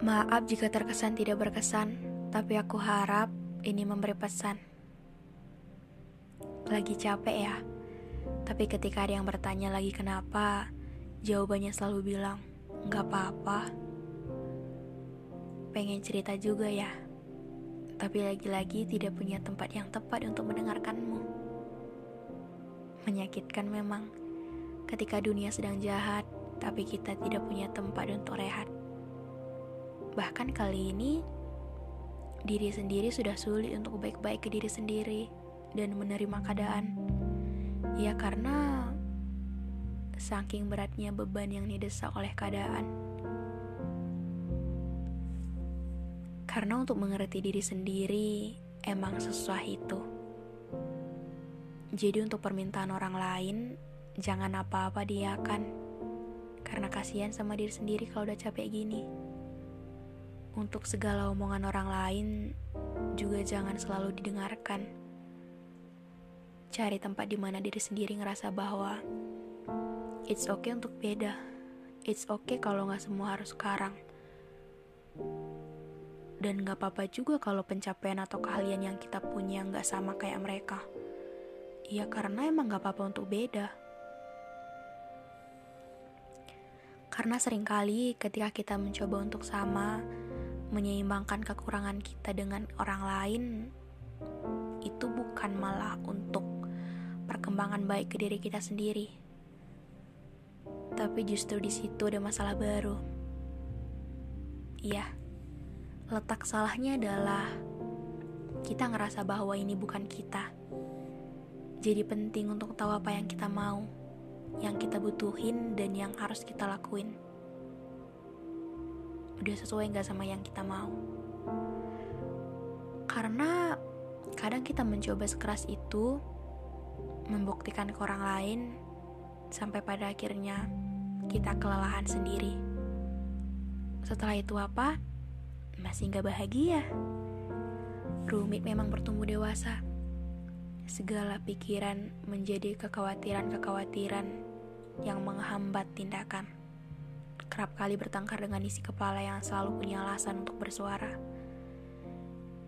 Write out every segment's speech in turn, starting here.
Maaf jika terkesan tidak berkesan, tapi aku harap ini memberi pesan. Lagi capek ya, tapi ketika ada yang bertanya lagi kenapa, jawabannya selalu bilang, nggak apa-apa. Pengen cerita juga ya, tapi lagi-lagi tidak punya tempat yang tepat untuk mendengarkanmu. Menyakitkan memang, ketika dunia sedang jahat, tapi kita tidak punya tempat untuk rehat. Bahkan kali ini, diri sendiri sudah sulit untuk baik-baik ke diri sendiri dan menerima keadaan. Ya karena saking beratnya beban yang didesak oleh keadaan. Karena untuk mengerti diri sendiri emang sesusah itu. Jadi untuk permintaan orang lain, jangan apa-apa diakan. Karena kasihan sama diri sendiri kalau udah capek gini. Untuk segala omongan orang lain juga jangan selalu didengarkan. Cari tempat di mana diri sendiri ngerasa bahwa it's okay untuk beda. It's okay kalau nggak semua harus sekarang. Dan nggak apa-apa juga kalau pencapaian atau keahlian yang kita punya nggak sama kayak mereka. Ya karena emang nggak apa-apa untuk beda. Karena sering kali ketika kita mencoba untuk sama, menyeimbangkan kekurangan kita dengan orang lain itu bukan malah untuk perkembangan baik ke diri kita sendiri. Tapi justru di situ ada masalah baru. Iya. Letak salahnya adalah kita ngerasa bahwa ini bukan kita. Jadi penting untuk tahu apa yang kita mau, yang kita butuhin dan yang harus kita lakuin udah sesuai nggak sama yang kita mau. Karena kadang kita mencoba sekeras itu membuktikan ke orang lain sampai pada akhirnya kita kelelahan sendiri. Setelah itu apa? Masih nggak bahagia. Rumit memang bertumbuh dewasa. Segala pikiran menjadi kekhawatiran-kekhawatiran yang menghambat tindakan kerap kali bertengkar dengan isi kepala yang selalu punya alasan untuk bersuara.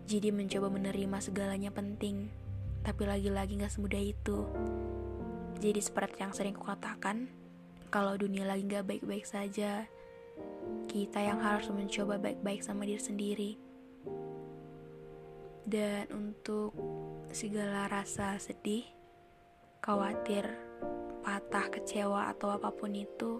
Jadi mencoba menerima segalanya penting, tapi lagi-lagi gak semudah itu. Jadi seperti yang sering kukatakan, kalau dunia lagi gak baik-baik saja, kita yang harus mencoba baik-baik sama diri sendiri. Dan untuk segala rasa sedih, khawatir, patah, kecewa, atau apa pun itu,